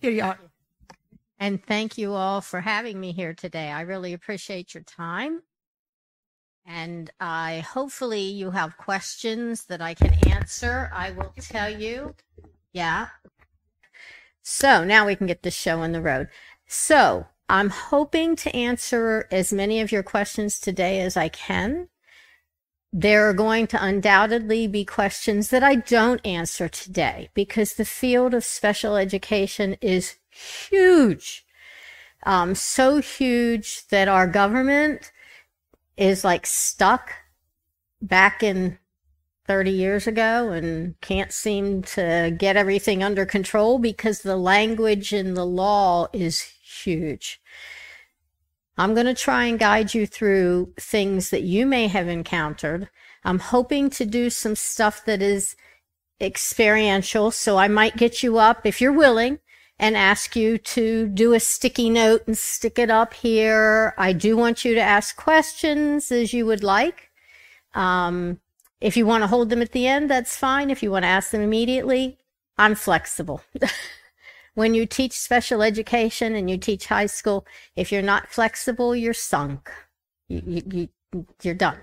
Here you are. And thank you all for having me here today. I really appreciate your time. And I hopefully you have questions that I can answer. I will tell you. Yeah. So now we can get the show on the road. So I'm hoping to answer as many of your questions today as I can. There are going to undoubtedly be questions that I don't answer today because the field of special education is huge. Um, so huge that our government is like stuck back in 30 years ago and can't seem to get everything under control because the language in the law is huge. I'm going to try and guide you through things that you may have encountered. I'm hoping to do some stuff that is experiential. So I might get you up if you're willing and ask you to do a sticky note and stick it up here. I do want you to ask questions as you would like. Um, if you want to hold them at the end, that's fine. If you want to ask them immediately, I'm flexible. when you teach special education and you teach high school, if you're not flexible, you're sunk. You, you, you, are done.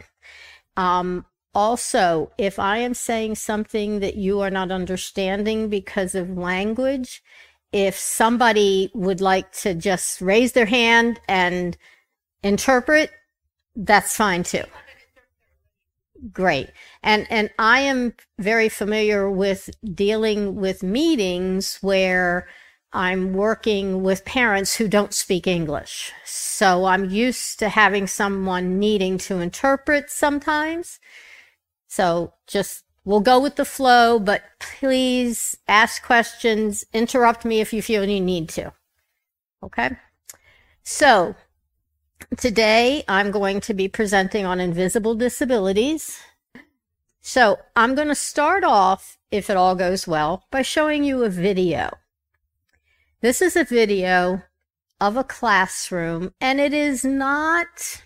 Um, also, if I am saying something that you are not understanding because of language, if somebody would like to just raise their hand and interpret, that's fine too. Great. And and I am very familiar with dealing with meetings where I'm working with parents who don't speak English. So I'm used to having someone needing to interpret sometimes. So just we'll go with the flow, but please ask questions, interrupt me if you feel you need to. Okay? So Today, I'm going to be presenting on invisible disabilities. So I'm going to start off, if it all goes well, by showing you a video. This is a video of a classroom, and it is not,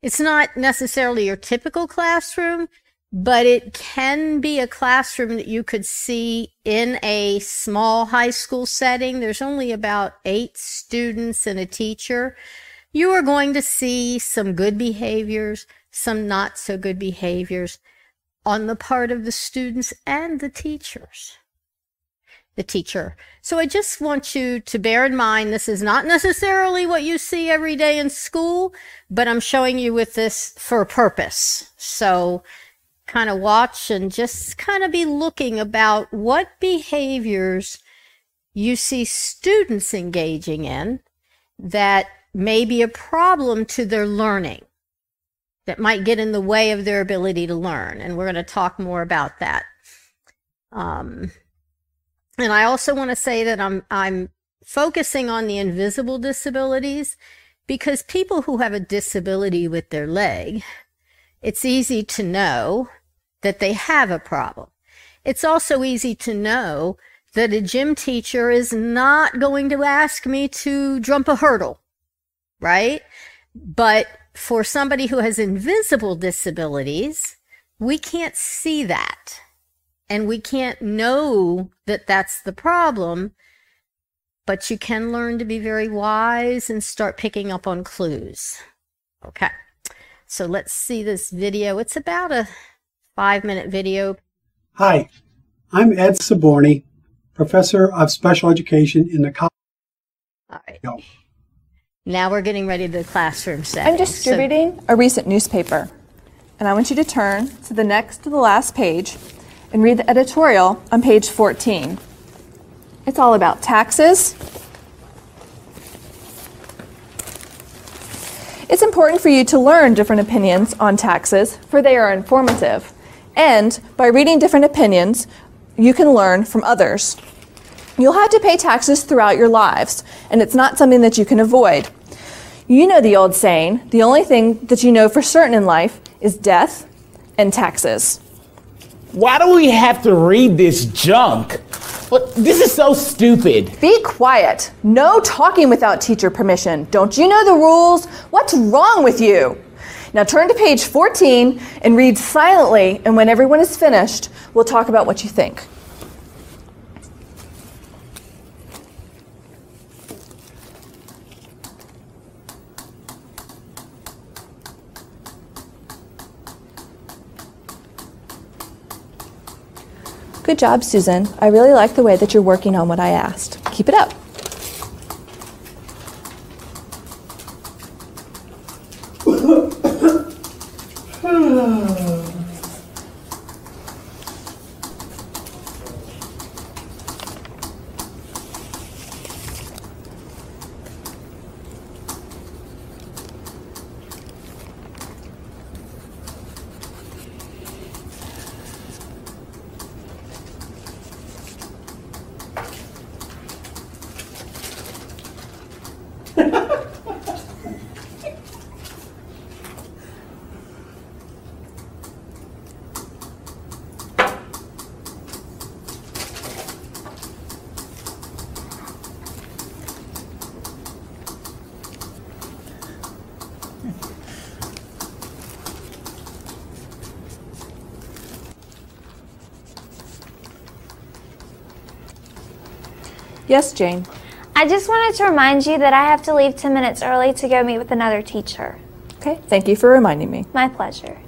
it's not necessarily your typical classroom, but it can be a classroom that you could see in a small high school setting. There's only about eight students and a teacher. You are going to see some good behaviors, some not so good behaviors on the part of the students and the teachers. The teacher. So I just want you to bear in mind this is not necessarily what you see every day in school, but I'm showing you with this for a purpose. So kind of watch and just kind of be looking about what behaviors you see students engaging in that may be a problem to their learning that might get in the way of their ability to learn. And we're going to talk more about that. Um, and I also want to say that I'm, I'm focusing on the invisible disabilities because people who have a disability with their leg, it's easy to know that they have a problem. It's also easy to know that a gym teacher is not going to ask me to jump a hurdle, right? But for somebody who has invisible disabilities, we can't see that. And we can't know that that's the problem, but you can learn to be very wise and start picking up on clues. Okay. So let's see this video. It's about a five minute video. Hi, I'm Ed Saborni, Professor of Special Education in the college. All right. No. Now we're getting ready to the classroom setting. I'm distributing so, a recent newspaper, and I want you to turn to the next to the last page and read the editorial on page 14. It's all about taxes. It's important for you to learn different opinions on taxes, for they are informative. And by reading different opinions, you can learn from others. You'll have to pay taxes throughout your lives, and it's not something that you can avoid. You know the old saying the only thing that you know for certain in life is death and taxes. Why do we have to read this junk? Well, this is so stupid. Be quiet. No talking without teacher permission. Don't you know the rules? What's wrong with you? Now turn to page 14 and read silently, and when everyone is finished, we'll talk about what you think. Good job, Susan. I really like the way that you're working on what I asked. Keep it up. Yes, Jane. I just wanted to remind you that I have to leave 10 minutes early to go meet with another teacher. Okay, thank you for reminding me. My pleasure.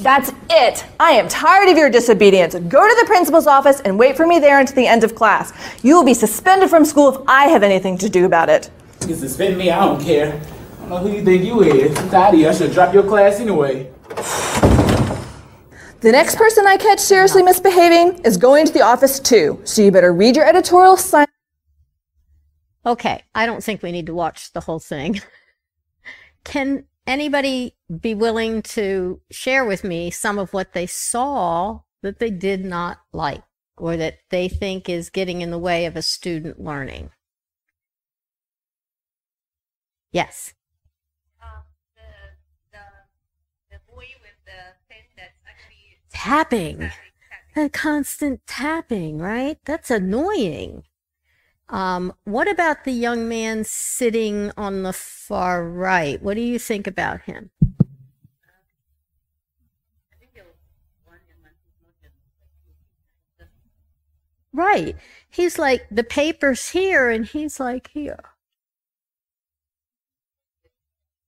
That's it. I am tired of your disobedience. Go to the principal's office and wait for me there until the end of class. You will be suspended from school if I have anything to do about it. You can suspend me, I don't care. I don't know who you think you is. I'm tired of you. I should drop your class anyway. The next person I catch seriously misbehaving is going to the office too. So you better read your editorial sign. Okay, I don't think we need to watch the whole thing. Can anybody be willing to share with me some of what they saw that they did not like or that they think is getting in the way of a student learning? Yes. Tapping, a constant tapping, right? That's annoying. Um, what about the young man sitting on the far right? What do you think about him? Right. He's like, the paper's here, and he's like, here.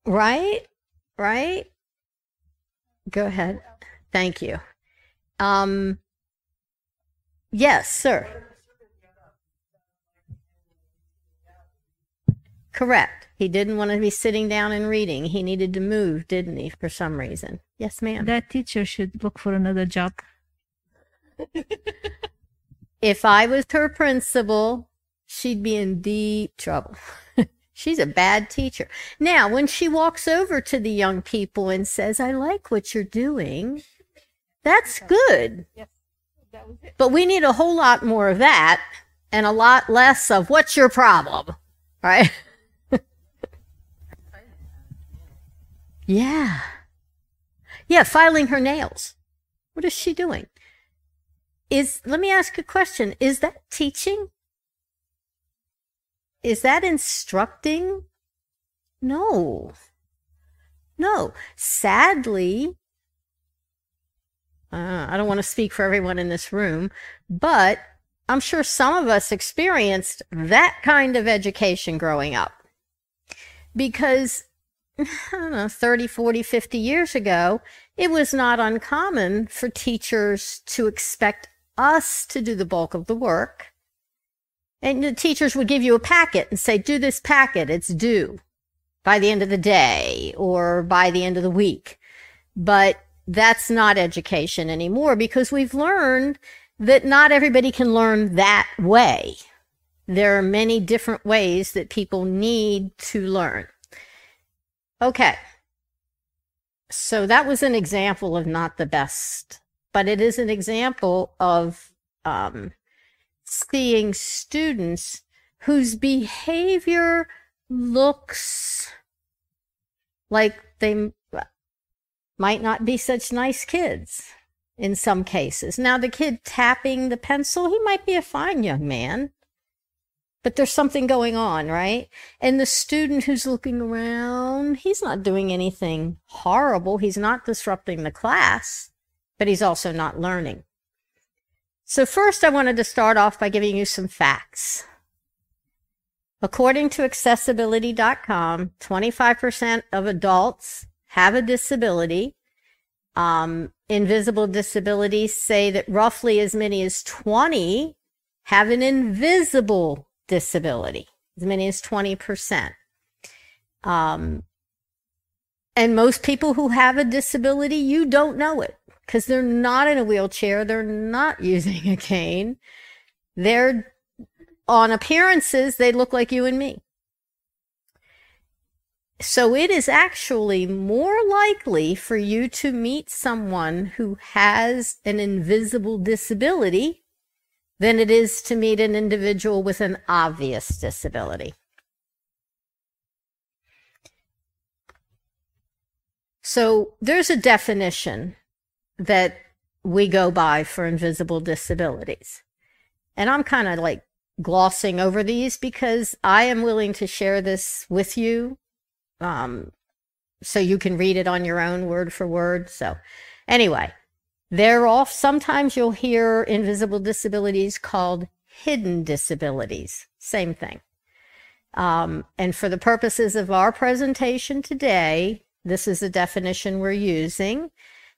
Right? Right? Go ahead. Thank you. Um, yes, sir. Correct. He didn't want to be sitting down and reading. He needed to move, didn't he, for some reason? Yes, ma'am. That teacher should look for another job. if I was her principal, she'd be in deep trouble. She's a bad teacher. Now, when she walks over to the young people and says, I like what you're doing, that's good. But we need a whole lot more of that and a lot less of what's your problem, right? yeah. Yeah, filing her nails. What is she doing? Is let me ask a question. Is that teaching? Is that instructing? No. No. Sadly, uh, I don't want to speak for everyone in this room, but I'm sure some of us experienced that kind of education growing up. Because, I don't know, 30, 40, 50 years ago, it was not uncommon for teachers to expect us to do the bulk of the work. And the teachers would give you a packet and say, do this packet, it's due by the end of the day or by the end of the week. But that's not education anymore because we've learned that not everybody can learn that way. There are many different ways that people need to learn. Okay. So that was an example of not the best, but it is an example of um, seeing students whose behavior looks like they might not be such nice kids in some cases. Now, the kid tapping the pencil, he might be a fine young man, but there's something going on, right? And the student who's looking around, he's not doing anything horrible. He's not disrupting the class, but he's also not learning. So, first, I wanted to start off by giving you some facts. According to accessibility.com, 25% of adults have a disability. Um, invisible disabilities say that roughly as many as 20 have an invisible disability, as many as 20%. Um, and most people who have a disability, you don't know it because they're not in a wheelchair, they're not using a cane. They're on appearances, they look like you and me. So it is actually more likely for you to meet someone who has an invisible disability than it is to meet an individual with an obvious disability. So there's a definition that we go by for invisible disabilities. And I'm kind of like glossing over these because I am willing to share this with you um, so you can read it on your own word for word. So, anyway, they're off. Sometimes you'll hear invisible disabilities called hidden disabilities. Same thing. Um, and for the purposes of our presentation today, this is the definition we're using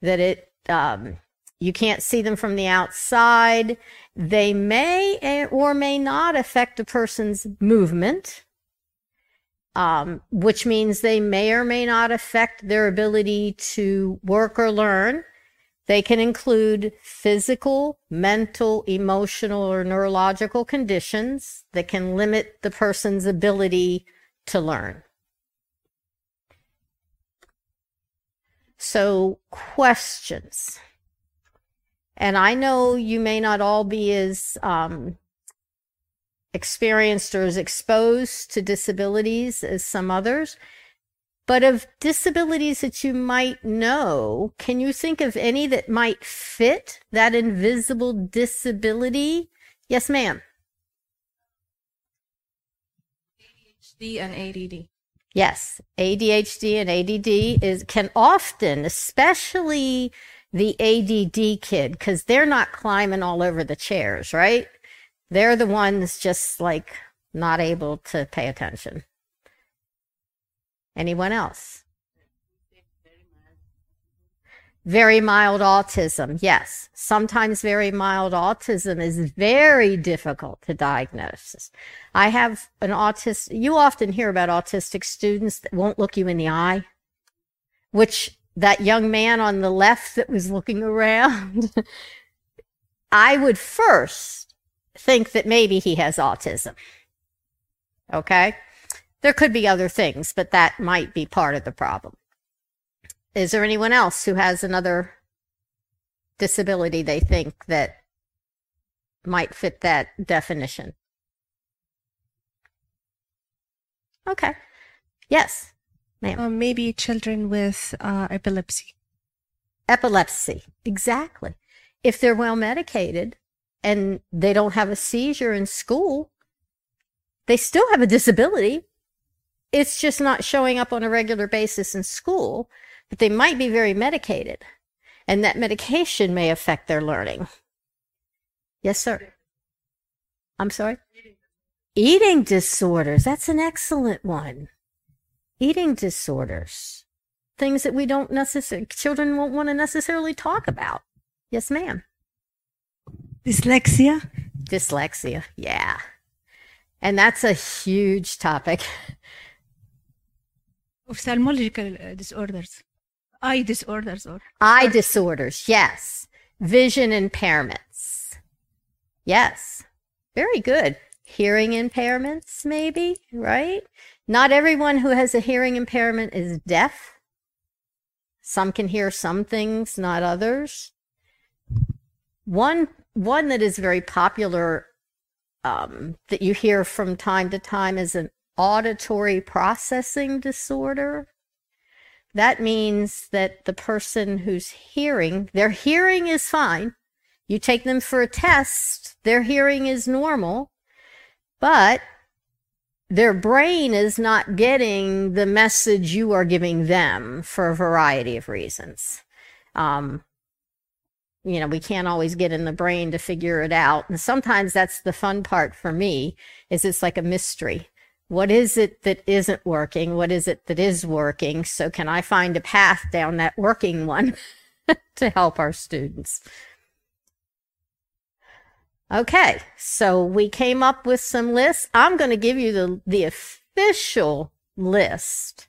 that it um, you can't see them from the outside. They may or may not affect a person's movement, um, which means they may or may not affect their ability to work or learn. They can include physical, mental, emotional, or neurological conditions that can limit the person's ability to learn. So, questions. And I know you may not all be as um, experienced or as exposed to disabilities as some others. But of disabilities that you might know, can you think of any that might fit that invisible disability? Yes, ma'am. ADHD and ADD. Yes, ADHD and ADD is can often, especially the ADD kid because they're not climbing all over the chairs, right? They're the ones just like not able to pay attention. Anyone else? Very mild autism, yes. Sometimes very mild autism is very difficult to diagnose. I have an autist, you often hear about autistic students that won't look you in the eye, which that young man on the left that was looking around, I would first think that maybe he has autism. Okay? There could be other things, but that might be part of the problem. Is there anyone else who has another disability they think that might fit that definition? Okay. Yes. Ma'am. Um, maybe children with uh, epilepsy. Epilepsy, exactly. If they're well medicated and they don't have a seizure in school, they still have a disability. It's just not showing up on a regular basis in school, but they might be very medicated. And that medication may affect their learning. Yes, sir. I'm sorry? Eating disorders. That's an excellent one eating disorders, things that we don't necessarily, children won't want to necessarily talk about. Yes, ma'am. Dyslexia. Dyslexia, yeah. And that's a huge topic. Ophthalmological uh, disorders. Eye disorders or eye disorders, yes. Vision impairments. Yes. Very good. Hearing impairments, maybe, right? Not everyone who has a hearing impairment is deaf. Some can hear some things, not others. One one that is very popular um, that you hear from time to time is an auditory processing disorder. That means that the person who's hearing, their hearing is fine. You take them for a test, their hearing is normal, but their brain is not getting the message you are giving them for a variety of reasons. Um, you know, we can't always get in the brain to figure it out. And sometimes that's the fun part for me is it's like a mystery. What is it that isn't working? What is it that is working? So, can I find a path down that working one to help our students? Okay, so we came up with some lists. I'm going to give you the, the official list.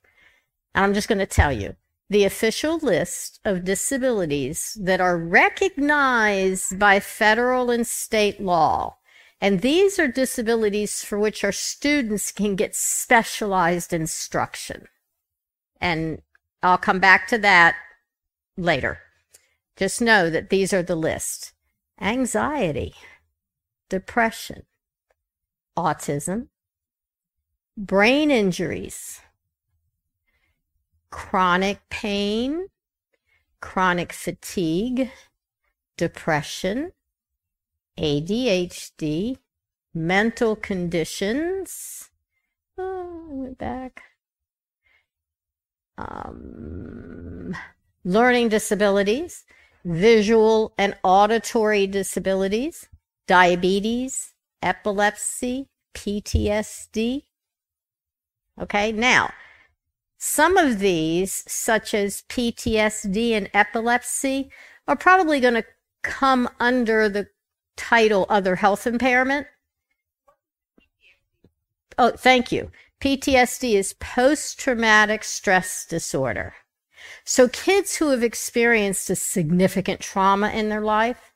And I'm just going to tell you the official list of disabilities that are recognized by federal and state law. And these are disabilities for which our students can get specialized instruction. And I'll come back to that later. Just know that these are the list anxiety, depression, autism, brain injuries, chronic pain, chronic fatigue, depression, ADHD, mental conditions. Oh, I went back. Um, learning disabilities, visual and auditory disabilities, diabetes, epilepsy, PTSD. Okay, now, some of these, such as PTSD and epilepsy, are probably going to come under the title other health impairment. Oh, thank you. PTSD is post traumatic stress disorder. So, kids who have experienced a significant trauma in their life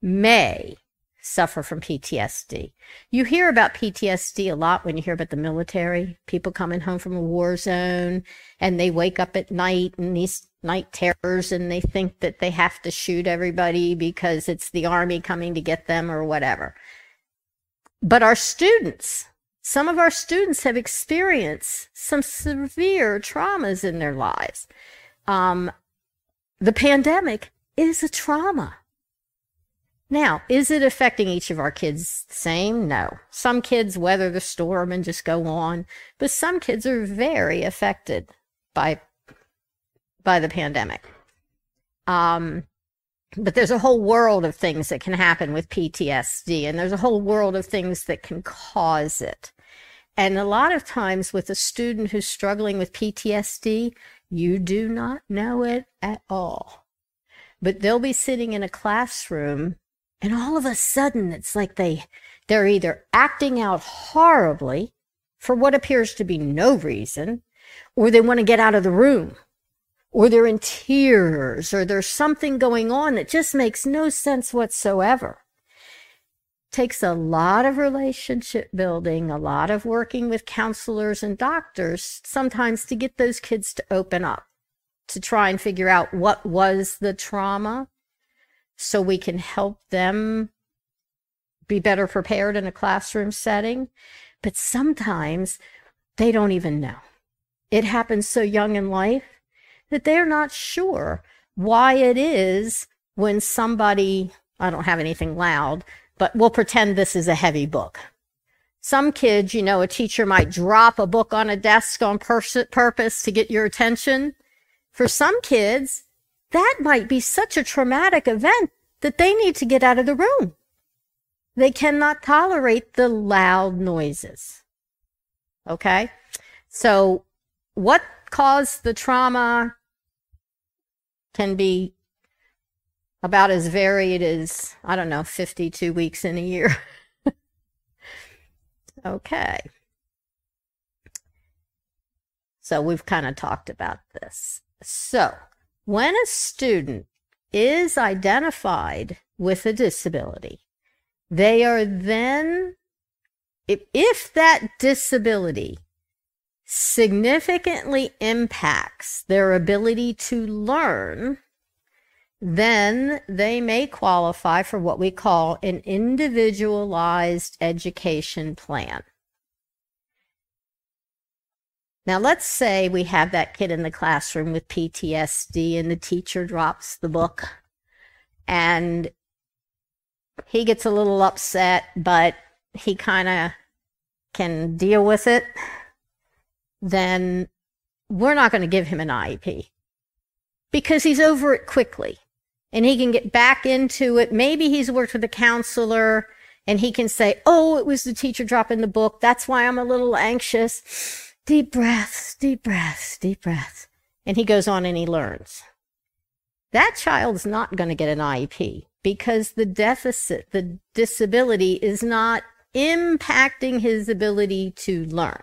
may suffer from PTSD. You hear about PTSD a lot when you hear about the military, people coming home from a war zone and they wake up at night and these night terrors and they think that they have to shoot everybody because it's the army coming to get them or whatever. But our students, some of our students have experienced some severe traumas in their lives. Um, the pandemic is a trauma. Now, is it affecting each of our kids the same? No. Some kids weather the storm and just go on, but some kids are very affected by by the pandemic. Um, but there's a whole world of things that can happen with PTSD, and there's a whole world of things that can cause it. And a lot of times, with a student who's struggling with PTSD, you do not know it at all. But they'll be sitting in a classroom and all of a sudden, it's like they, they're either acting out horribly for what appears to be no reason, or they want to get out of the room, or they're in tears, or there's something going on that just makes no sense whatsoever. Takes a lot of relationship building, a lot of working with counselors and doctors sometimes to get those kids to open up, to try and figure out what was the trauma so we can help them be better prepared in a classroom setting. But sometimes they don't even know. It happens so young in life that they're not sure why it is when somebody, I don't have anything loud, but we'll pretend this is a heavy book. Some kids, you know, a teacher might drop a book on a desk on pers- purpose to get your attention. For some kids, that might be such a traumatic event that they need to get out of the room. They cannot tolerate the loud noises. Okay? So, what caused the trauma can be about as varied as, I don't know, 52 weeks in a year. okay. So, we've kind of talked about this. So, when a student is identified with a disability, they are then, if, if that disability significantly impacts their ability to learn, then they may qualify for what we call an individualized education plan. Now, let's say we have that kid in the classroom with PTSD and the teacher drops the book and he gets a little upset, but he kind of can deal with it. Then we're not going to give him an IEP because he's over it quickly and he can get back into it. Maybe he's worked with a counselor And he can say, Oh, it was the teacher dropping the book. That's why I'm a little anxious. Deep breaths, deep breaths, deep breaths. And he goes on and he learns. That child's not going to get an IEP because the deficit, the disability is not impacting his ability to learn.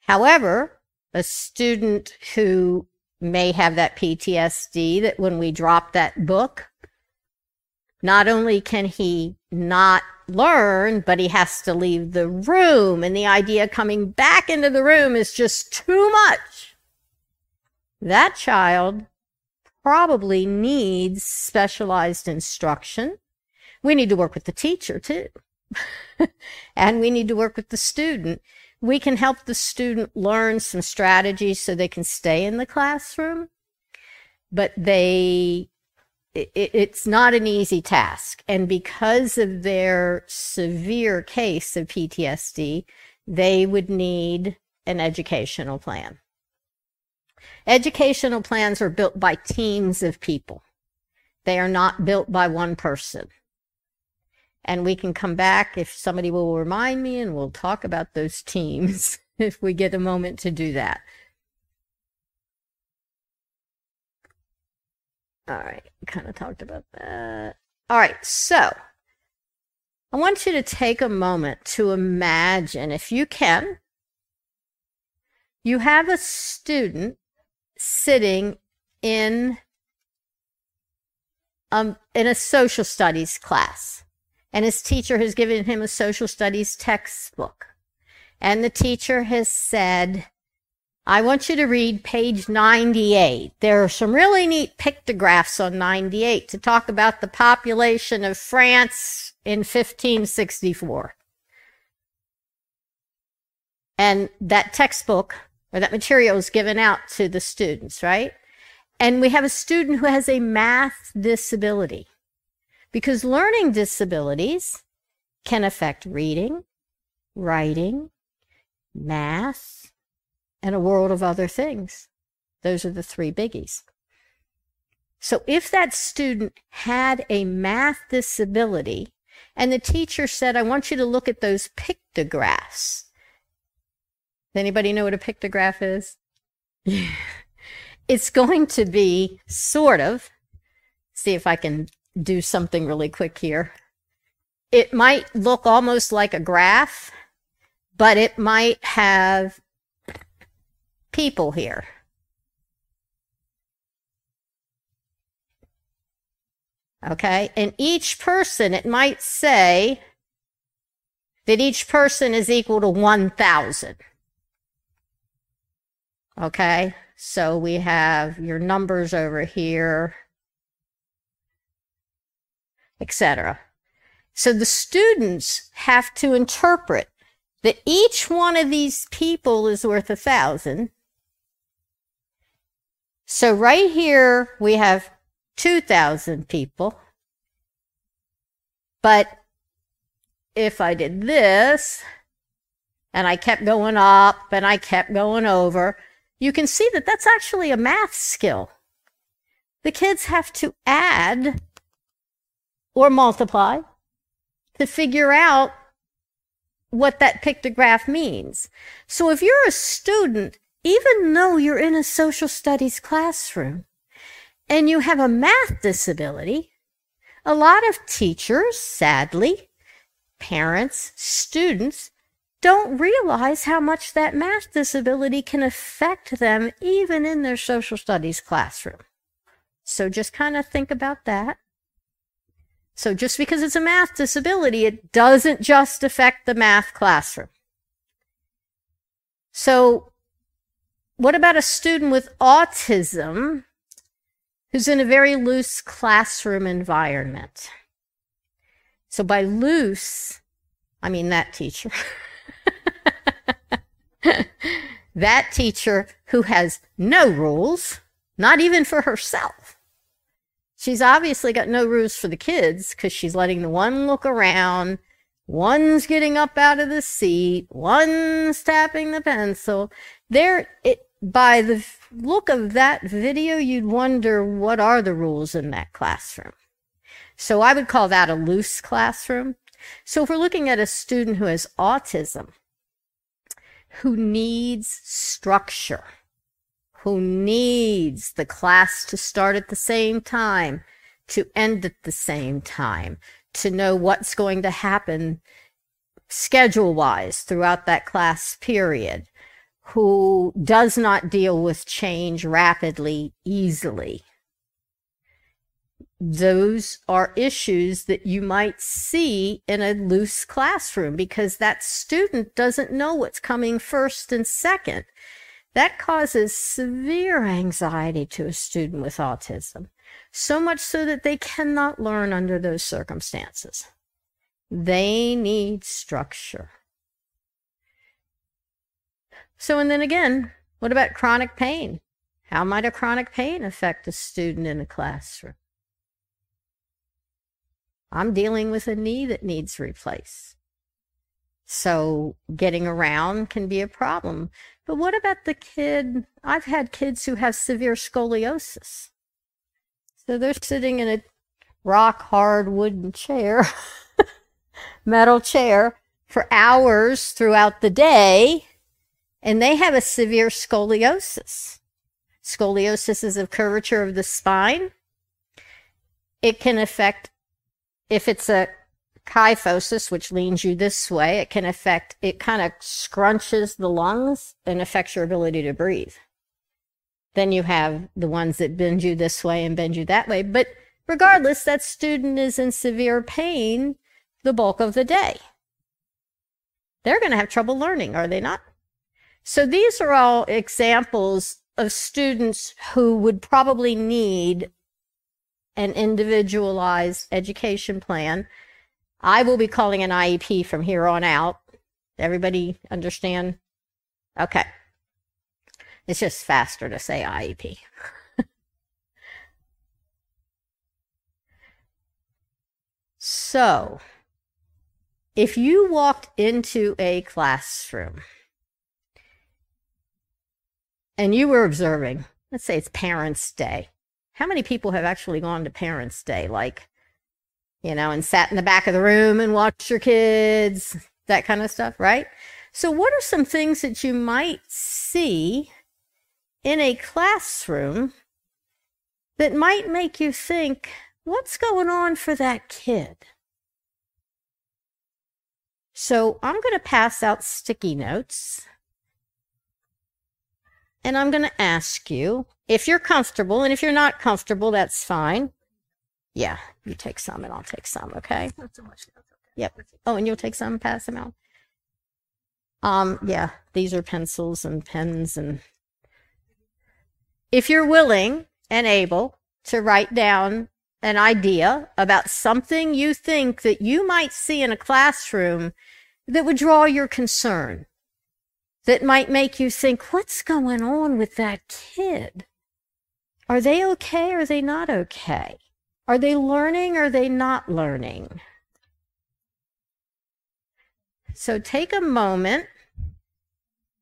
However, a student who may have that PTSD that when we drop that book, not only can he not learn, but he has to leave the room. And the idea coming back into the room is just too much. That child probably needs specialized instruction. We need to work with the teacher too. and we need to work with the student. We can help the student learn some strategies so they can stay in the classroom, but they it, it's not an easy task. And because of their severe case of PTSD, they would need an educational plan. Educational plans are built by teams of people. They are not built by one person. And we can come back if somebody will remind me and we'll talk about those teams if we get a moment to do that. All right, kind of talked about that. All right, so I want you to take a moment to imagine, if you can, you have a student sitting in um, in a social studies class, and his teacher has given him a social studies textbook, and the teacher has said, I want you to read page 98. There are some really neat pictographs on 98 to talk about the population of France in 1564. And that textbook or that material is given out to the students, right? And we have a student who has a math disability because learning disabilities can affect reading, writing, math, and a world of other things. Those are the three biggies. So if that student had a math disability and the teacher said, I want you to look at those pictographs. Does anybody know what a pictograph is? it's going to be sort of, see if I can do something really quick here. It might look almost like a graph, but it might have people here. Okay, and each person, it might say that each person is equal to 1,000. Okay, so we have your numbers over here, etc. So the students have to interpret that each one of these people is worth a thousand so right here, we have 2,000 people. But if I did this, and I kept going up and I kept going over, you can see that that's actually a math skill. The kids have to add or multiply to figure out what that pictograph means. So if you're a student even though you're in a social studies classroom and you have a math disability, a lot of teachers, sadly, parents, students, don't realize how much that math disability can affect them even in their social studies classroom. So just kind of think about that. So just because it's a math disability, it doesn't just affect the math classroom. So what about a student with autism who's in a very loose classroom environment? So by loose, I mean that teacher. that teacher who has no rules, not even for herself. She's obviously got no rules for the kids because she's letting the one look around, one's getting up out of the seat, one's tapping the pencil. There, it, by the look of that video, you'd wonder what are the rules in that classroom. So I would call that a loose classroom. So if we're looking at a student who has autism, who needs structure, who needs the class to start at the same time, to end at the same time, to know what's going to happen schedule wise throughout that class period, who does not deal with change rapidly, easily. Those are issues that you might see in a loose classroom because that student doesn't know what's coming first and second. That causes severe anxiety to a student with autism, so much so that they cannot learn under those circumstances. They need structure. So, and then again, what about chronic pain? How might a chronic pain affect a student in a classroom? I'm dealing with a knee that needs replaced. So getting around can be a problem. But what about the kid? I've had kids who have severe scoliosis. So they're sitting in a rock hard wooden chair, metal chair, for hours throughout the day, and they have a severe scoliosis. Scoliosis is a curvature of the spine. It can affect, if it's a kyphosis, which leans you this way, it can affect, it kind of scrunches the lungs and affects your ability to breathe. Then you have the ones that bend you this way and bend you that way. But regardless, that student is in severe pain the bulk of the day. They're going to have trouble learning, are they not? So these are all examples of students who would probably need an individualized education plan. I will be calling an IEP from here on out. Everybody understand? Okay. It's just faster to say IEP. so, if you walked into a classroom and you were observing, let's say it's Parents' Day, how many people have actually gone to Parents' Day? Like, you know, and sat in the back of the room and watched your kids, that kind of stuff, right? So, what are some things that you might see in a classroom that might make you think, what's going on for that kid? So, I'm going to pass out sticky notes. And I'm going to ask you if you're comfortable, and if you're not comfortable, that's fine. Yeah, you take some and I'll take some, okay? Not so much. Okay. Yep. Oh, and you'll take some, pass them out. Um, yeah, these are pencils and pens and if you're willing and able to write down an idea about something you think that you might see in a classroom that would draw your concern, that might make you think, what's going on with that kid? Are they okay? Or are they not okay? Are they learning? Or are they not learning? So take a moment.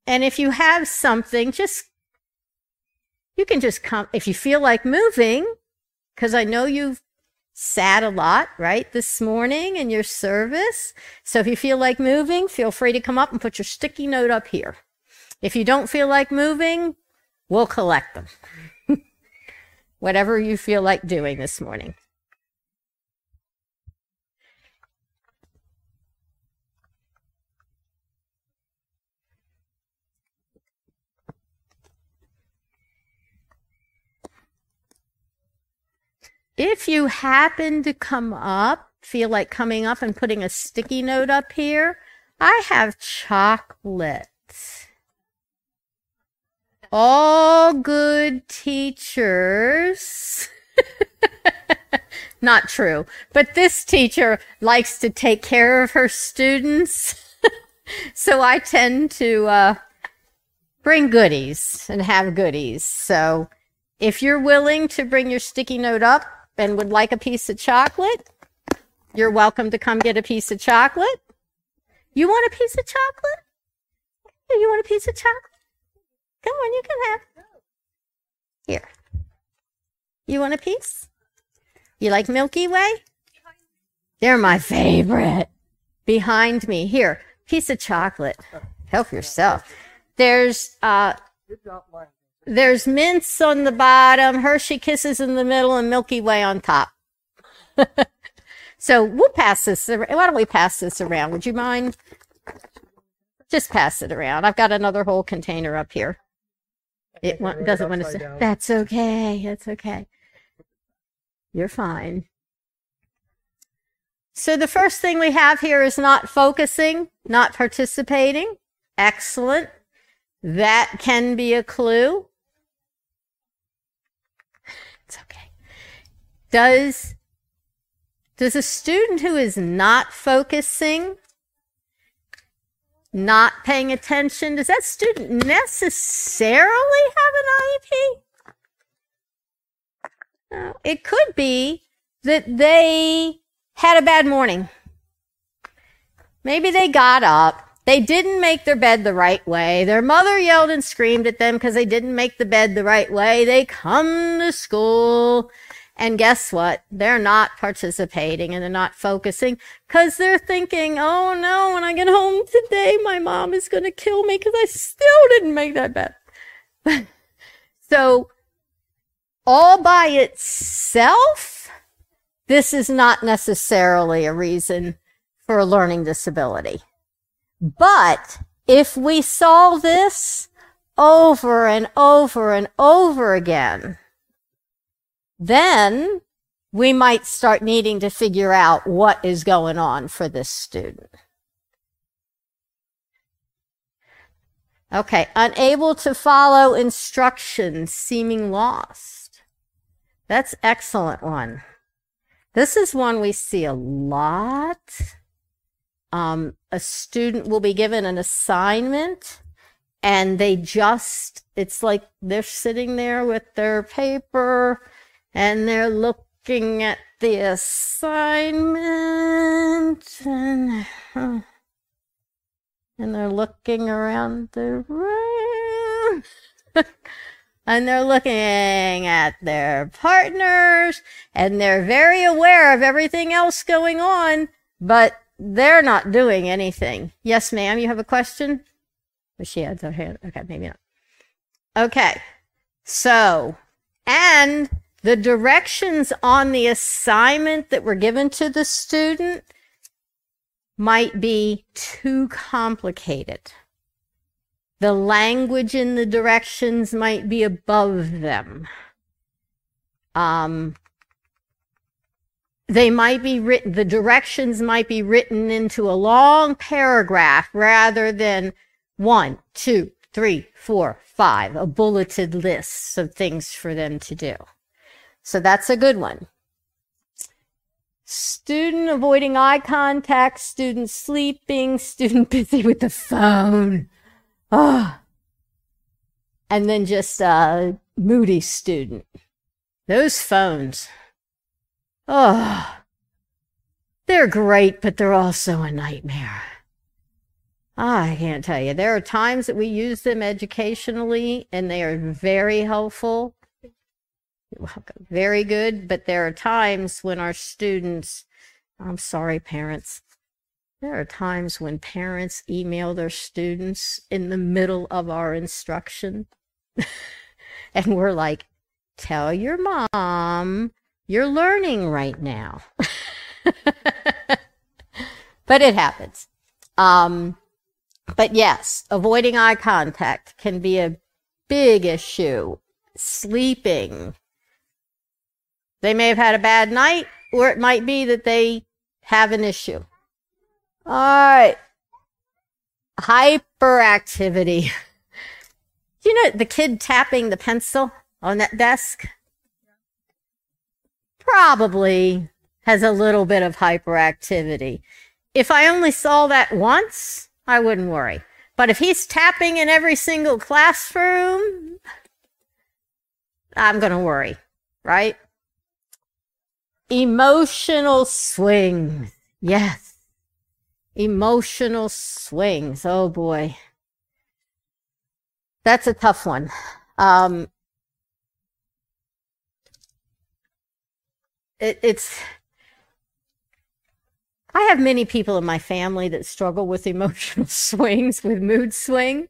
And if you have something, just, you can just come, if you feel like moving, because I know you've sat a lot, right, this morning in your service. So if you feel like moving, feel free to come up and put your sticky note up here. If you don't feel like moving, we'll collect them. Whatever you feel like doing this morning. If you happen to come up, feel like coming up and putting a sticky note up here, I have chocolate. All good teachers. Not true, but this teacher likes to take care of her students. so I tend to uh, bring goodies and have goodies. So if you're willing to bring your sticky note up, and would like a piece of chocolate, you're welcome to come get a piece of chocolate. You want a piece of chocolate? You want a piece of chocolate? Come on, you can have. Here. You want a piece? You like Milky Way? They're my favorite. Behind me, here, piece of chocolate. Help yourself. There's uh, there's mints on the bottom, Hershey Kisses in the middle, and Milky Way on top. so we'll pass this. Why don't we pass this around? Would you mind? Just pass it around. I've got another whole container up here. It doesn't want to say. That's okay. That's okay. You're fine. So the first thing we have here is not focusing, not participating. Excellent. That can be a clue. It's okay. Does does a student who is not focusing, not paying attention, does that student necessarily have an IEP? It could be that they had a bad morning. Maybe they got up. They didn't make their bed the right way. Their mother yelled and screamed at them because they didn't make the bed the right way. They come to school and guess what? They're not participating and they're not focusing because they're thinking, oh no, when I get home today, my mom is going to kill me because I still didn't make that bed. so all by itself, this is not necessarily a reason for a learning disability. But if we saw this over and over and over again, then we might start needing to figure out what is going on for this student. Okay, unable to follow instructions, seeming lost. That's excellent one. This is one we see a lot. Um, a student will be given an assignment and they just, it's like they're sitting there with their paper and they're looking at the assignment and, and they're looking around the room. and they're looking at their partners and they're very aware of everything else going on, but they're not doing anything. Yes, ma'am, you have a question? Oh, she has her hand. Okay, maybe not. Okay, so, and the directions on the assignment that were given to the student might be too complicated. The language in the directions might be above them. Um, they might be written, the directions might be written into a long paragraph rather than one, two, three, four, five, a bulleted list of things for them to do. So that's a good one. Student avoiding eye contact, student sleeping, student busy with the phone. Ah. And then just a moody student. Those phones. Oh. They're great, but they're also a nightmare. I can't tell you. There are times that we use them educationally and they are very helpful. Very good. But there are times when our students, I'm sorry, parents, there are times when parents email their students in the middle of our instruction. and we're like, tell your mom you're learning right now. but it happens. Um, but yes, avoiding eye contact can be a big issue. Sleeping. They may have had a bad night, or it might be that they have an issue. All right. Hyperactivity. you know the kid tapping the pencil on that desk? Probably has a little bit of hyperactivity. If I only saw that once, I wouldn't worry. But if he's tapping in every single classroom, I'm going to worry, right? Emotional swings. Yes. Emotional swings. Oh boy. That's a tough one. Um, it, it's I have many people in my family that struggle with emotional swings, with mood swings.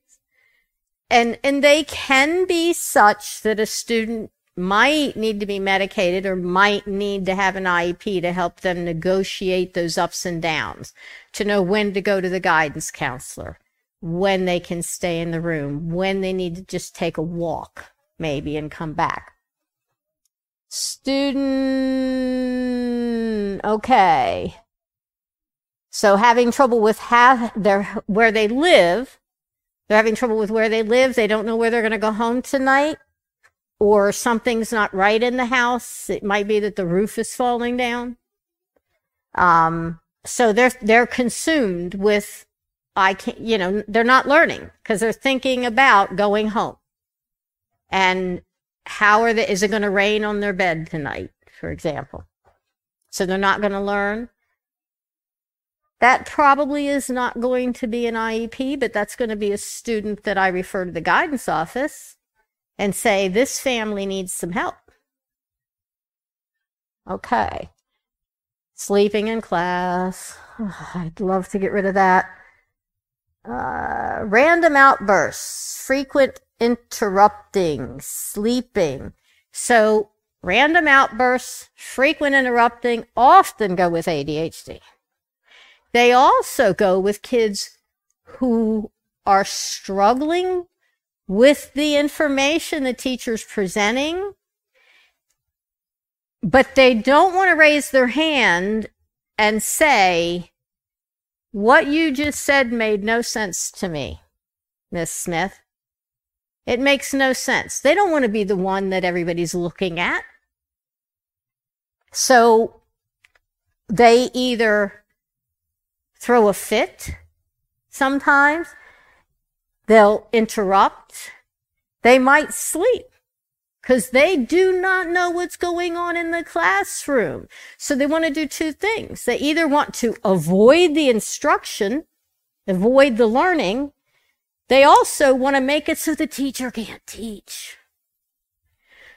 And, and they can be such that a student might need to be medicated or might need to have an IEP to help them negotiate those ups and downs, to know when to go to the guidance counselor, when they can stay in the room, when they need to just take a walk, maybe, and come back. Student, okay. So having trouble with how their where they live, they're having trouble with where they live. They don't know where they're going to go home tonight, or something's not right in the house. It might be that the roof is falling down. Um, so they're they're consumed with I can't, you know, they're not learning because they're thinking about going home. And how are the, is it going to rain on their bed tonight, for example? So they're not going to learn. That probably is not going to be an IEP, but that's going to be a student that I refer to the guidance office and say, this family needs some help. Okay. Sleeping in class. I'd love to get rid of that. Uh, random outbursts, frequent interrupting, sleeping. So random outbursts, frequent interrupting often go with ADHD. They also go with kids who are struggling with the information the teacher's presenting, but they don't want to raise their hand and say, what you just said made no sense to me, Miss Smith. It makes no sense. They don't want to be the one that everybody's looking at. So they either throw a fit sometimes, they'll interrupt, they might sleep because they do not know what's going on in the classroom. So they want to do two things. They either want to avoid the instruction, avoid the learning. They also want to make it so the teacher can't teach.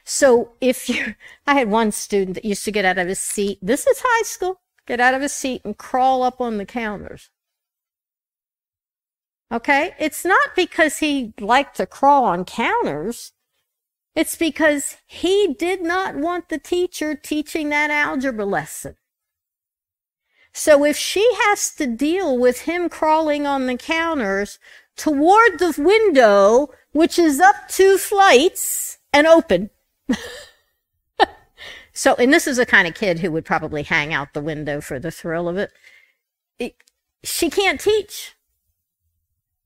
So if you, I had one student that used to get out of his seat. This is high school. Get out of his seat and crawl up on the counters. Okay. It's not because he liked to crawl on counters. It's because he did not want the teacher teaching that algebra lesson. So if she has to deal with him crawling on the counters toward the window, which is up two flights and open. so, and this is a kind of kid who would probably hang out the window for the thrill of it. it she can't teach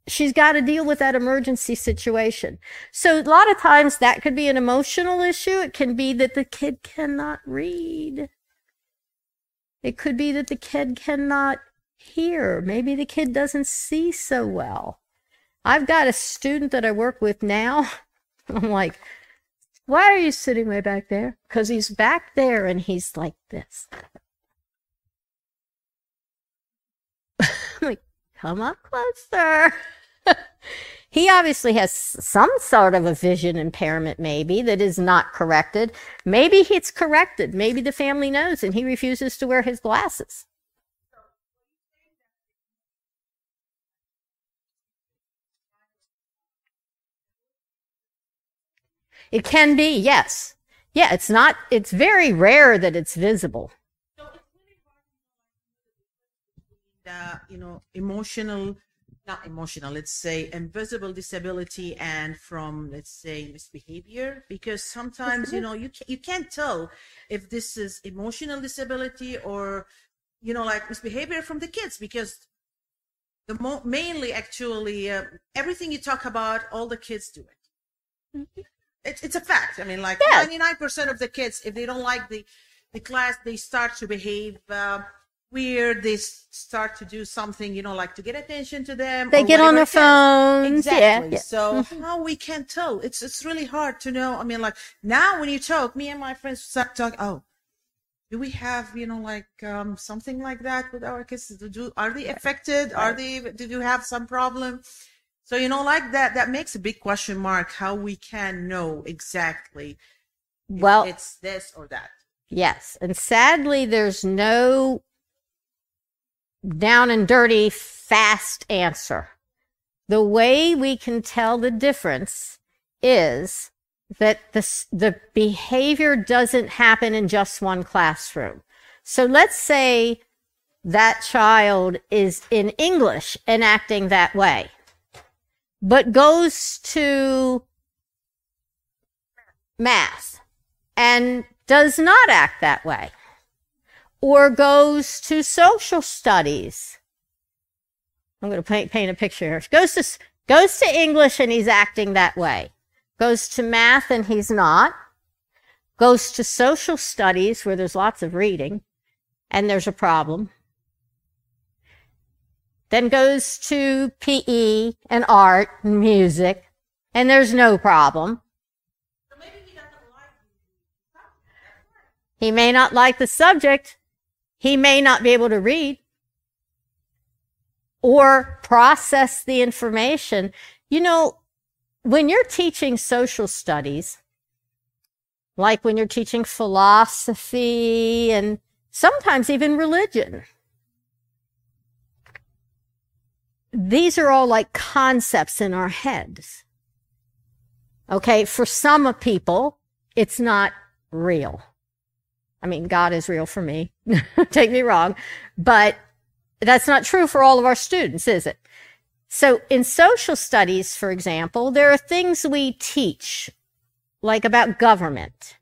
she's got to deal with that emergency situation. So a lot of times that could be an emotional issue. It can be that the kid cannot read. It could be that the kid cannot hear. Maybe the kid doesn't see so well. I've got a student that I work with now. I'm like, why are you sitting way back there? Because he's back there and he's like this. I'm like, come up closer. he obviously has some sort of a vision impairment, maybe, that is not corrected. Maybe it's corrected. Maybe the family knows and he refuses to wear his glasses. It can be, yes. Yeah, it's not, it's very rare that it's visible. The, you know, emotional not emotional, let's say invisible disability and from, let's say, misbehavior, because sometimes, you know, you, you can't tell if this is emotional disability or, you know, like misbehavior from the kids because the mo- mainly actually uh, everything you talk about, all the kids do it. Mm-hmm. it it's a fact. I mean, like ninety nine percent of the kids, if they don't like the the class, they start to behave uh, weird. They start to do something, you know, like to get attention to them. They get on their phones. Exactly. Yeah. So how we can tell? It's it's really hard to know. I mean, like now when you talk, me and my friends start talking. Oh, do we have you know like um, something like that with our kids? Do are they affected? Are they? Do you have some problem? So you know, like that. That makes a big question mark. How we can know exactly? Well, it's this or that. Yes, and sadly, there's no down and dirty, fast answer. The way we can tell the difference is that the, the behavior doesn't happen in just one classroom. So let's say that child is in English and acting that way, but goes to math and does not act that way, or goes to social studies. I'm going to paint, paint a picture here. Goes to, goes to English and he's acting that way. Goes to math and he's not. Goes to social studies where there's lots of reading and there's a problem. Then goes to PE and art and music and there's no problem. He may not like the subject. He may not be able to read or process the information. You know, when you're teaching social studies, like when you're teaching philosophy and sometimes even religion, these are all like concepts in our heads. Okay, for some people, it's not real. I mean, God is real for me. Take me wrong. But that's not true for all of our students, is it? So in social studies, for example, there are things we teach, like about government.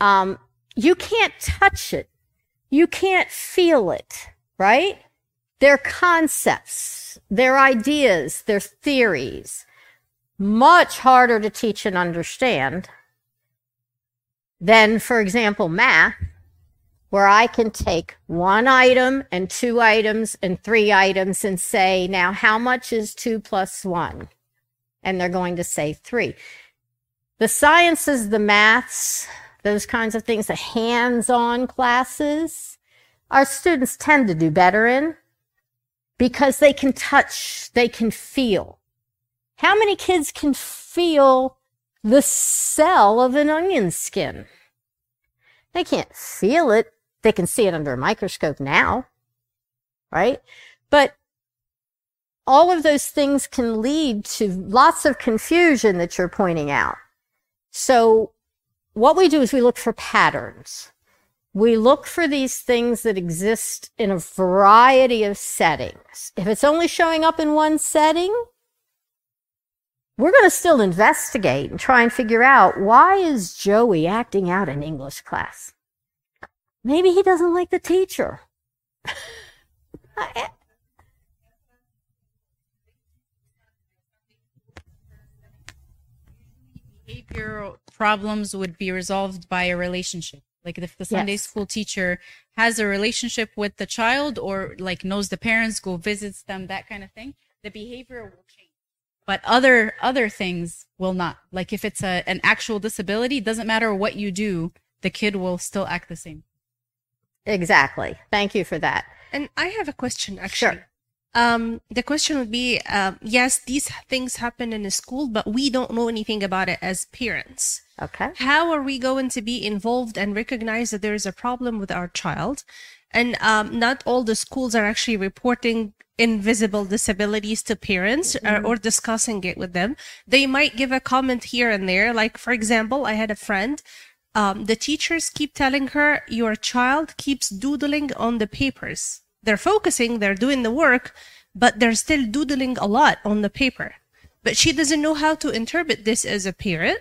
Um, you can't touch it. You can't feel it, right? They're concepts, they're ideas, they're theories. Much harder to teach and understand than, for example, math, where I can take one item and two items and three items and say, now how much is two plus one? And they're going to say three. The sciences, the maths, those kinds of things, the hands-on classes, our students tend to do better in because they can touch, they can feel. How many kids can feel the cell of an onion skin? They can't feel it, they can see it under a microscope now, right? But all of those things can lead to lots of confusion that you're pointing out. So what we do is we look for patterns. We look for these things that exist in a variety of settings. If it's only showing up in one setting, we're going to still investigate and try and figure out why is Joey acting out in English class? Maybe he doesn't like the teacher. Behavioral problems would be resolved by a relationship. Like if the Sunday Yes. school teacher has a relationship with the child or like knows the parents, go visits them, that kind of thing, the behavior will change. But other other things will not. Like if it's a an actual disability, it doesn't matter what you do, the kid will still act the same. Exactly. Thank you for that. And I have a question actually. Um, the question would be, um, yes, these things happen in the school, but we don't know anything about it as parents. Okay. How are we going to be involved and recognize that there is a problem with our child? And um, not all the schools are actually reporting invisible disabilities to parents or, or discussing it with them. They might give a comment here and there. Like, for example, I had a friend. Um, the teachers keep telling her, your child keeps doodling on the papers. They're focusing, they're doing the work, but they're still doodling a lot on the paper. But she doesn't know how to interpret this as a parent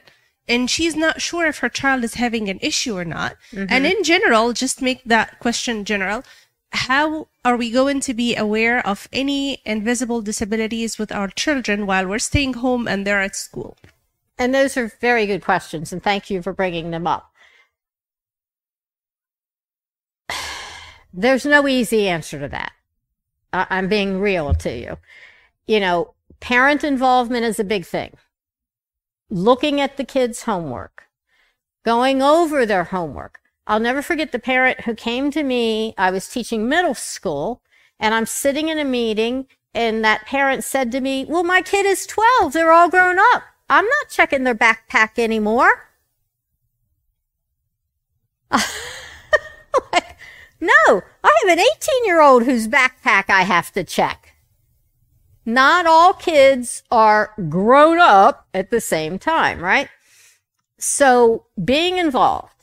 and she's not sure if her child is having an issue or not. And mm-hmm. in general, just make that question general. How are we going to be aware of any invisible disabilities with our children while we're staying home and they're at school? And those are very good questions, and thank you for bringing them up. There's no easy answer to that. I'm being real to you. You know, parent involvement is a big thing. Looking at the kids' homework, going over their homework. I'll never forget the parent who came to me. I was teaching middle school, and I'm sitting in a meeting, and that parent said to me, Well, my kid is 12. They're all grown up. I'm not checking their backpack anymore. like, No, I have an 18 year old whose backpack I have to check. Not all kids are grown up at the same time, right? So being involved,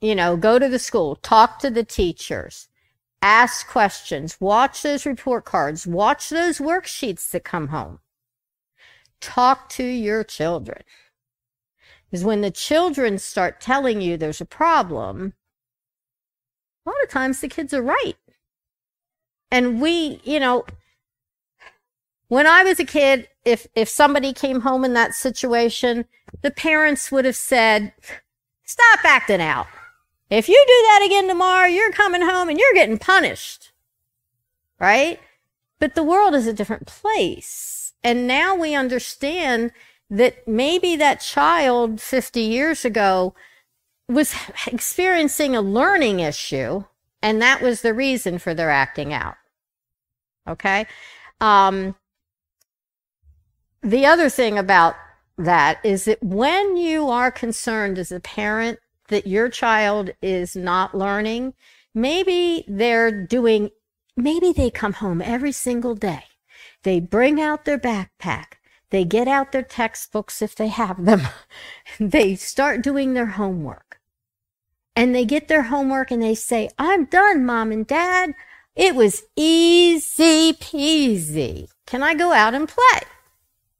you know, go to the school, talk to the teachers, ask questions, watch those report cards, watch those worksheets that come home. Talk to your children. Because when the children start telling you there's a problem, a lot of times the kids are right. And we, you know, when I was a kid, if if somebody came home in that situation, the parents would have said, "Stop acting out. If you do that again tomorrow, you're coming home and you're getting punished." Right? But the world is a different place. And now we understand that maybe that child 50 years ago was experiencing a learning issue, and that was the reason for their acting out. Okay? Um, the other thing about that is that when you are concerned as a parent that your child is not learning, maybe they're doing, maybe they come home every single day. They bring out their backpack. They get out their textbooks if they have them. they start doing their homework. And they get their homework and they say, I'm done, mom and dad. It was easy peasy. Can I go out and play?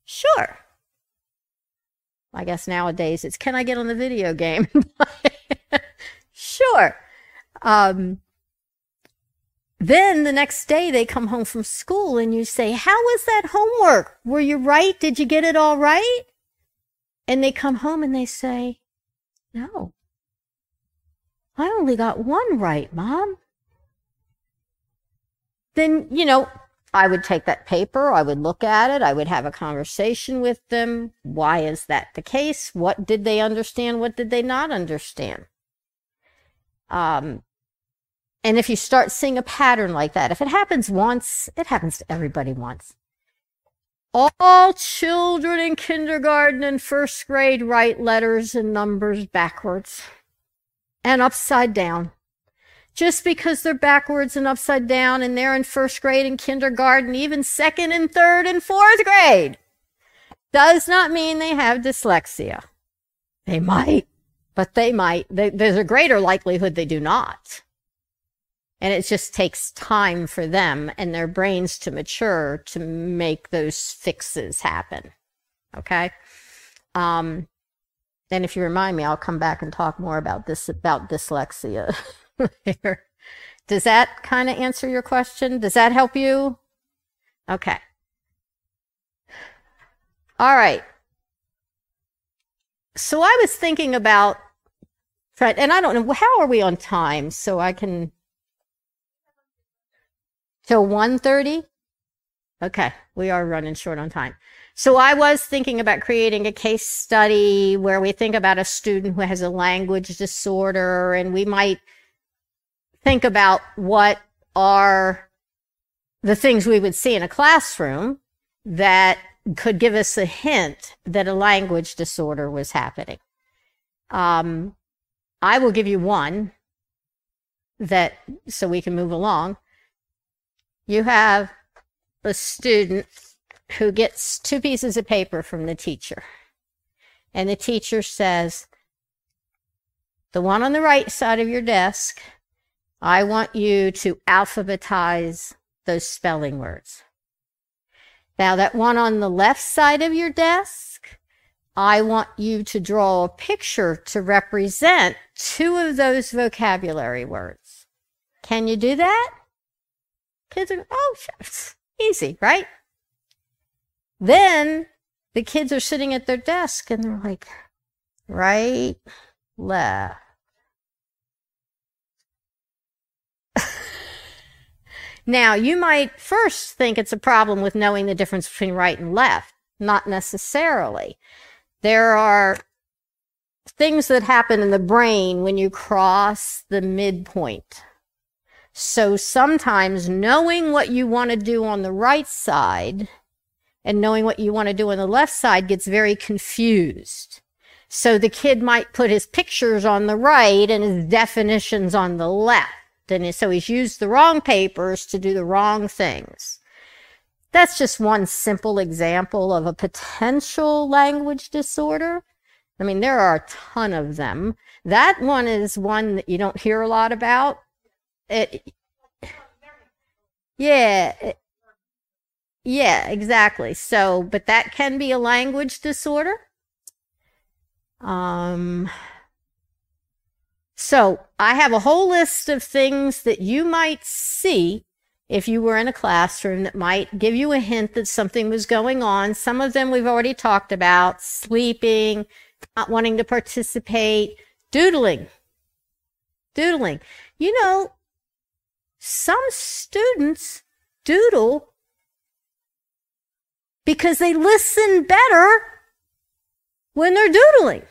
Sure. I guess nowadays it's, can I get on the video game? sure. Um, then the next day they come home from school and you say, How was that homework? Were you right? Did you get it all right? And they come home and they say, No. I only got one right, Mom. Then, you know, I would take that paper, I would look at it, I would have a conversation with them. Why is that the case? What did they understand? What did they not understand? Um, and if you start seeing a pattern like that, if it happens once, it happens to everybody once. All children in kindergarten and first grade write letters and numbers backwards and upside down. Just because they're backwards and upside down and they're in first grade and kindergarten, even second and third and fourth grade, does not mean they have dyslexia. They might, but they might. There's a greater likelihood they do not. And it just takes time for them and their brains to mature to make those fixes happen. Okay. Um, and if you remind me, I'll come back and talk more about this, about dyslexia Does that kind of answer your question? Does that help you? Okay. All right. So I was thinking about, and I don't know, how are we on time? So I can till 1.30 okay we are running short on time so i was thinking about creating a case study where we think about a student who has a language disorder and we might think about what are the things we would see in a classroom that could give us a hint that a language disorder was happening um, i will give you one that so we can move along you have a student who gets two pieces of paper from the teacher. And the teacher says, the one on the right side of your desk, I want you to alphabetize those spelling words. Now, that one on the left side of your desk, I want you to draw a picture to represent two of those vocabulary words. Can you do that? Kids are, oh, easy, right? Then the kids are sitting at their desk and they're like, right, left. Now, you might first think it's a problem with knowing the difference between right and left. Not necessarily. There are things that happen in the brain when you cross the midpoint so sometimes knowing what you want to do on the right side and knowing what you want to do on the left side gets very confused. So the kid might put his pictures on the right and his definitions on the left. And so he's used the wrong papers to do the wrong things. That's just one simple example of a potential language disorder. I mean, there are a ton of them. That one is one that you don't hear a lot about. It, yeah, it- yeah, exactly. So, but that can be a language disorder. Um, so I have a whole list of things that you might see if you were in a classroom that might give you a hint that something was going on. Some of them we've already talked about sleeping, not wanting to participate, doodling. Doodling. You know, some students doodle because they listen better when they're doodling.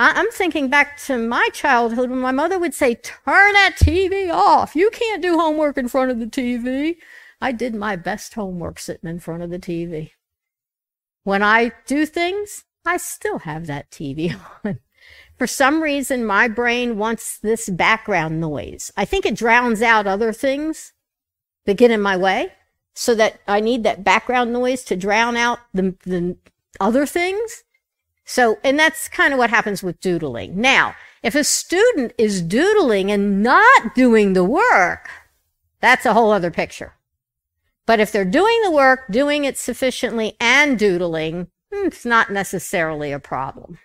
I- I'm thinking back to my childhood when my mother would say, Turn that TV off. You can't do homework in front of the TV. I did my best homework sitting in front of the TV. When I do things, I still have that TV on. For some reason, my brain wants this background noise. I think it drowns out other things that get in my way so that I need that background noise to drown out the, the other things. So, and that's kind of what happens with doodling. Now, if a student is doodling and not doing the work, that's a whole other picture. But if they're doing the work, doing it sufficiently and doodling, hmm, it's not necessarily a problem.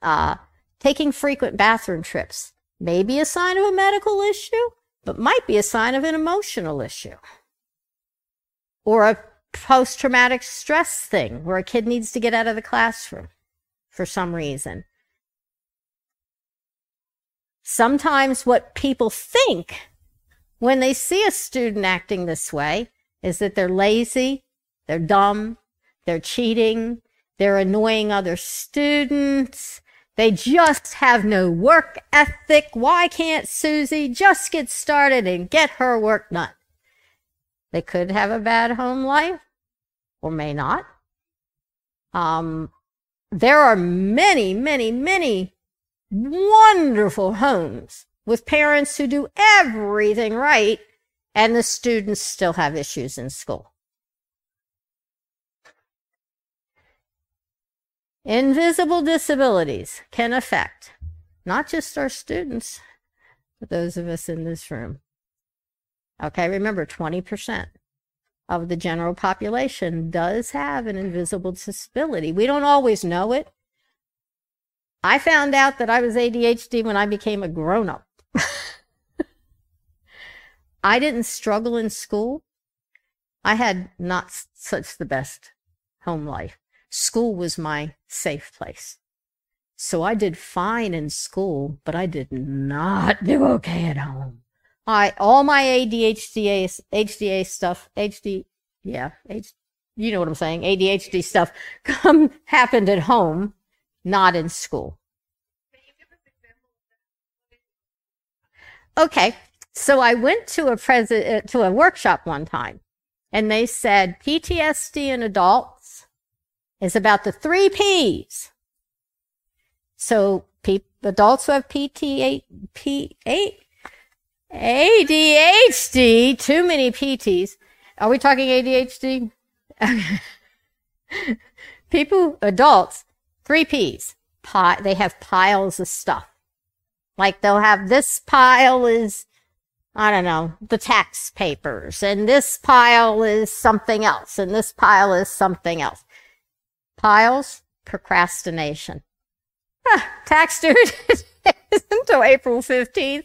Uh, taking frequent bathroom trips may be a sign of a medical issue, but might be a sign of an emotional issue. Or a post traumatic stress thing where a kid needs to get out of the classroom for some reason. Sometimes what people think when they see a student acting this way is that they're lazy, they're dumb, they're cheating, they're annoying other students, they just have no work ethic. Why can't Susie just get started and get her work done? They could have a bad home life or may not. Um, there are many, many, many wonderful homes with parents who do everything right and the students still have issues in school. Invisible disabilities can affect not just our students, but those of us in this room. Okay, remember 20% of the general population does have an invisible disability. We don't always know it. I found out that I was ADHD when I became a grown up. I didn't struggle in school. I had not such the best home life. School was my safe place. So I did fine in school, but I did not do okay at home. I all my ADHD HDA stuff, HD, yeah, H, you know what I'm saying, ADHD stuff come happened at home, not in school. Okay, so I went to a present uh, to a workshop one time, and they said PTSD in adults is about the three P's. So pe- adults who have PT8, P8, ADHD, too many PTs. Are we talking ADHD? People, adults, three P's. They have piles of stuff. Like they'll have this pile is, I don't know, the tax papers, and this pile is something else, and this pile is something else. Piles, procrastination. Ah, tax due until April 15th.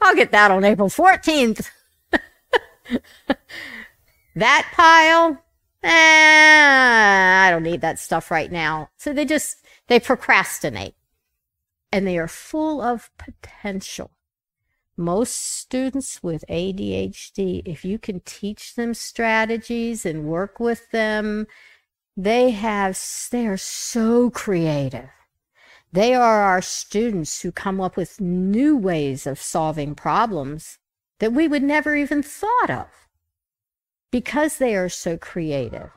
I'll get that on April 14th. that pile, eh, I don't need that stuff right now. So they just, they procrastinate and they are full of potential. Most students with ADHD, if you can teach them strategies and work with them, they have, they are so creative. They are our students who come up with new ways of solving problems that we would never even thought of because they are so creative.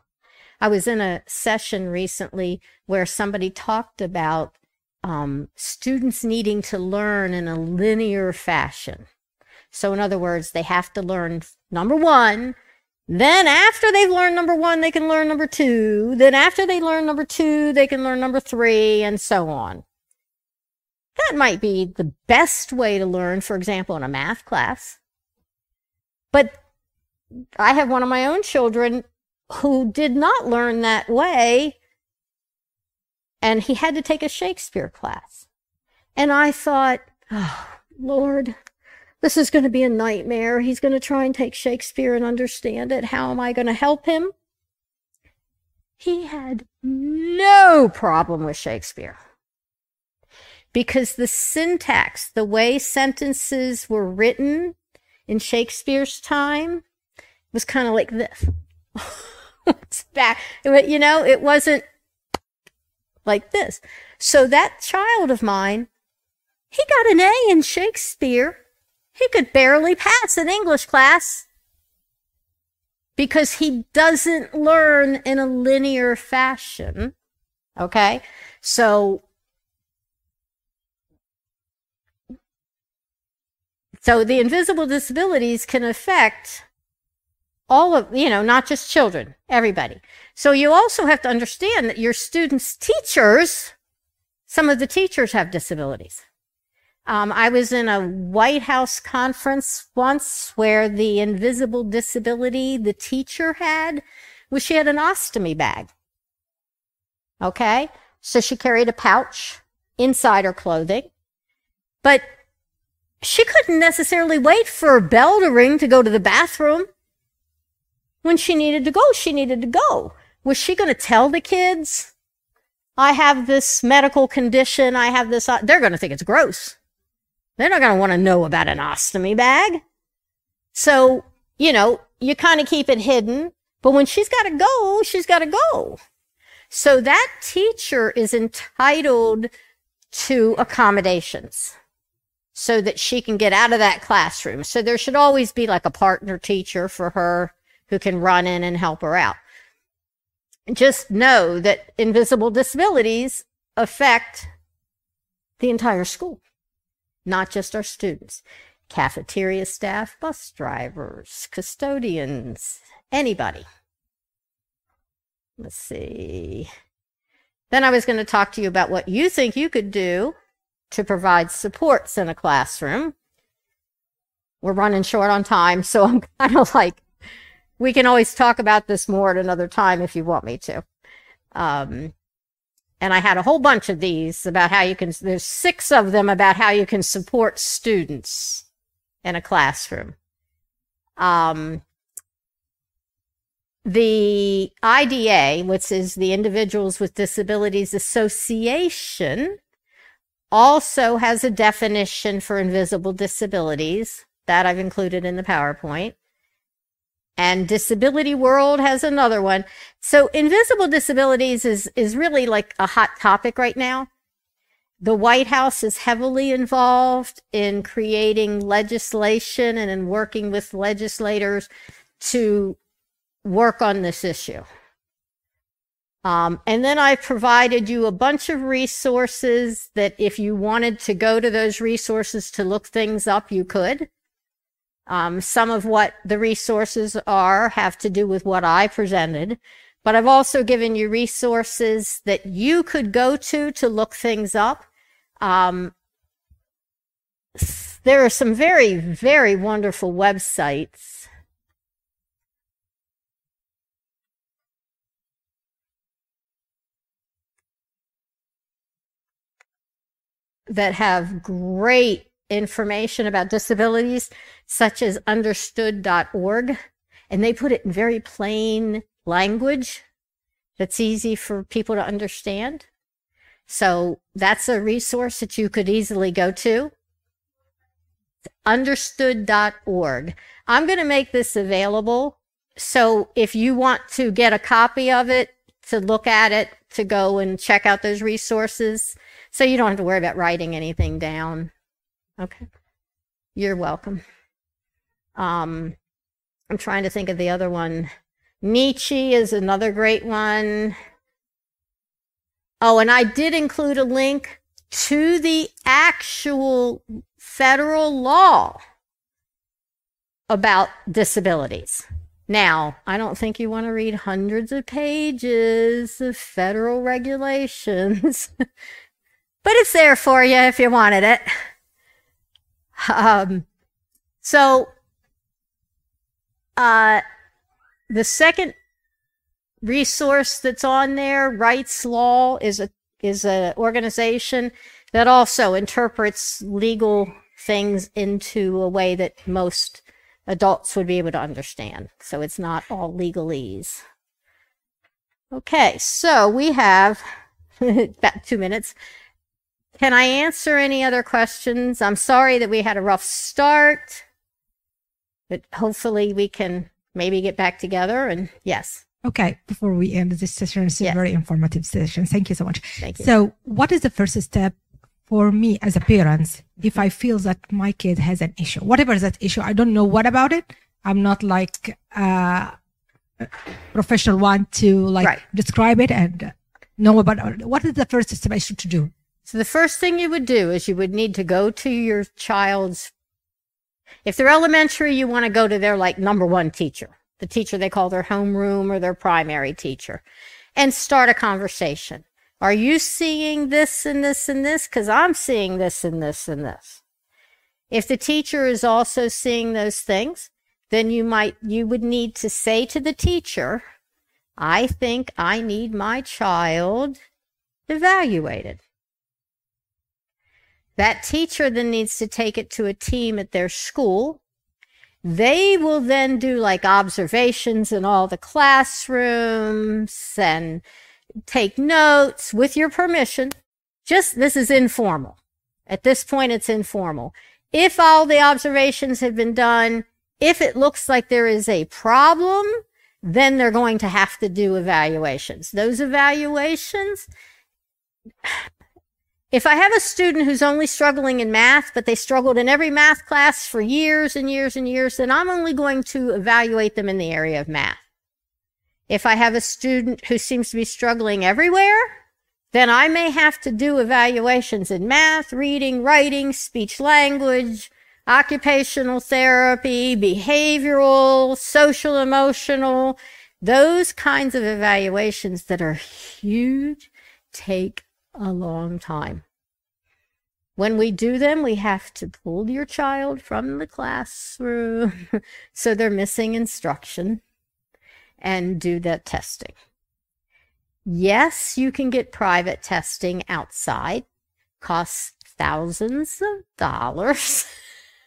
I was in a session recently where somebody talked about um, students needing to learn in a linear fashion. So, in other words, they have to learn number one. Then, after they've learned number one, they can learn number two. Then, after they learn number two, they can learn number three, and so on. That might be the best way to learn, for example, in a math class. But I have one of my own children who did not learn that way, and he had to take a Shakespeare class. And I thought, oh, Lord, this is going to be a nightmare. He's going to try and take Shakespeare and understand it. How am I going to help him? He had no problem with Shakespeare because the syntax, the way sentences were written in Shakespeare's time, was kind of like this. it's back, you know, it wasn't like this. So that child of mine, he got an A in Shakespeare. He could barely pass an English class because he doesn't learn in a linear fashion. Okay. So So the invisible disabilities can affect all of, you know, not just children, everybody. So you also have to understand that your students' teachers, some of the teachers have disabilities. Um, I was in a White House conference once where the invisible disability the teacher had was she had an ostomy bag. Okay. So she carried a pouch inside her clothing, but she couldn't necessarily wait for a bell to ring to go to the bathroom. When she needed to go, she needed to go. Was she going to tell the kids, I have this medical condition, I have this, they're going to think it's gross. They're not going to want to know about an ostomy bag. So, you know, you kind of keep it hidden, but when she's got to go, she's got to go. So that teacher is entitled to accommodations so that she can get out of that classroom. So there should always be like a partner teacher for her who can run in and help her out. Just know that invisible disabilities affect the entire school, not just our students. Cafeteria staff, bus drivers, custodians, anybody. Let's see. Then I was going to talk to you about what you think you could do to provide supports in a classroom. We're running short on time, so I'm kind of like, we can always talk about this more at another time if you want me to. Um, and I had a whole bunch of these about how you can, there's six of them about how you can support students in a classroom. Um, the IDA, which is the Individuals with Disabilities Association, also has a definition for invisible disabilities that I've included in the PowerPoint. And Disability World has another one. So invisible disabilities is, is really like a hot topic right now. The White House is heavily involved in creating legislation and in working with legislators to work on this issue. Um, and then I provided you a bunch of resources that if you wanted to go to those resources to look things up, you could. Um, some of what the resources are have to do with what I presented, but I've also given you resources that you could go to to look things up. Um, there are some very, very wonderful websites that have great information about disabilities, such as understood.org. And they put it in very plain language that's easy for people to understand. So that's a resource that you could easily go to. Understood.org. I'm going to make this available. So if you want to get a copy of it, to look at it, to go and check out those resources, so you don't have to worry about writing anything down. Okay. You're welcome. Um, I'm trying to think of the other one. NICHCY is another great one. Oh, and I did include a link to the actual federal law about disabilities. Now, I don't think you want to read hundreds of pages of federal regulations, but it's there for you if you wanted it. Um, so, uh, the second resource that's on there, Wrightslaw, is a is an organization that also interprets legal things into a way that most adults would be able to understand. So it's not all legalese. Okay, so we have about two minutes. Can I answer any other questions? I'm sorry that we had a rough start, but hopefully we can maybe get back together and yes. Okay, before we end this session, it's a Yes. very informative session. Thank you so much. Thank you. So, what is the first step for me as a parent if I feel that my kid has an issue, whatever that issue? I don't know what about it. I'm not like uh, a professional one to like Right. describe it and know about it. What is the first step I should to do? So the first thing you would do is you would need to go to your child's if they're elementary, you want to go to their like number one teacher, the teacher they call their homeroom or their primary teacher, and start a conversation. Are you seeing this and this and this? Because I'm seeing this and this and this. If the teacher is also seeing those things, then you might, you would need to say to the teacher, I think I need my child evaluated. That teacher then needs to take it to a team at their school. They will then do like observations in all the classrooms and take notes with your permission. Just this is informal. At this point, it's informal. If all the observations have been done, if it looks like there is a problem, then they're going to have to do evaluations. Those evaluations, if I have a student who's only struggling in math, but they struggled in every math class for years and years and years, then I'm only going to evaluate them in the area of math. If I have a student who seems to be struggling everywhere, then I may have to do evaluations in math, reading, writing, speech language, occupational therapy, behavioral, social emotional, those kinds of evaluations that are huge take a long time. When we do them, we have to pull your child from the classroom so they're missing instruction and do that testing. Yes, you can get private testing outside, costs thousands of dollars.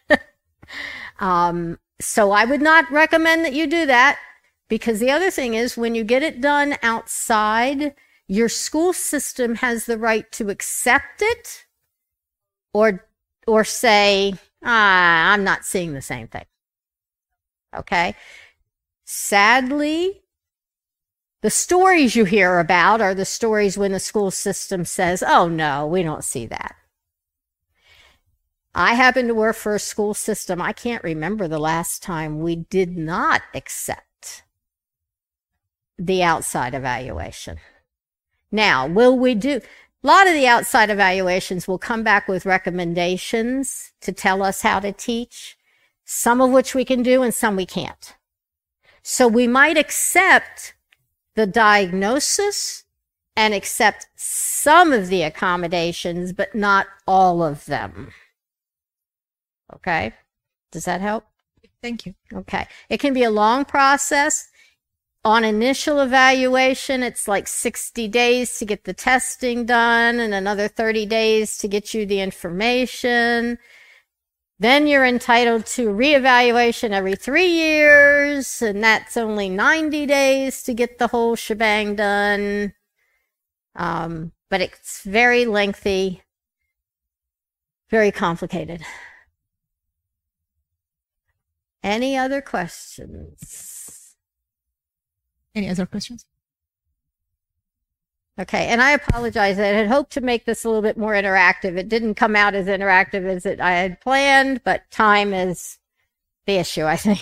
um, so I would not recommend that you do that because the other thing is when you get it done outside, your school system has the right to accept it or or say, ah, I'm not seeing the same thing. Okay? Sadly, the stories you hear about are the stories when the school system says, oh no, we don't see that. I happen to work for a school system. I can't remember the last time we did not accept the outside evaluation. Now, will we do? A lot of the outside evaluations will come back with recommendations to tell us how to teach, some of which we can do and some we can't. So we might accept the diagnosis and accept some of the accommodations, but not all of them. Okay. Does that help? Thank you. Okay. It can be a long process. On initial evaluation, it's like 60 days to get the testing done and another 30 days to get you the information. Then you're entitled to reevaluation every three years, and that's only 90 days to get the whole shebang done. Um, but it's very lengthy, very complicated. Any other questions? Any other questions? Okay, and I apologize. I had hoped to make this a little bit more interactive. It didn't come out as interactive as it I had planned, but time is the issue, I think.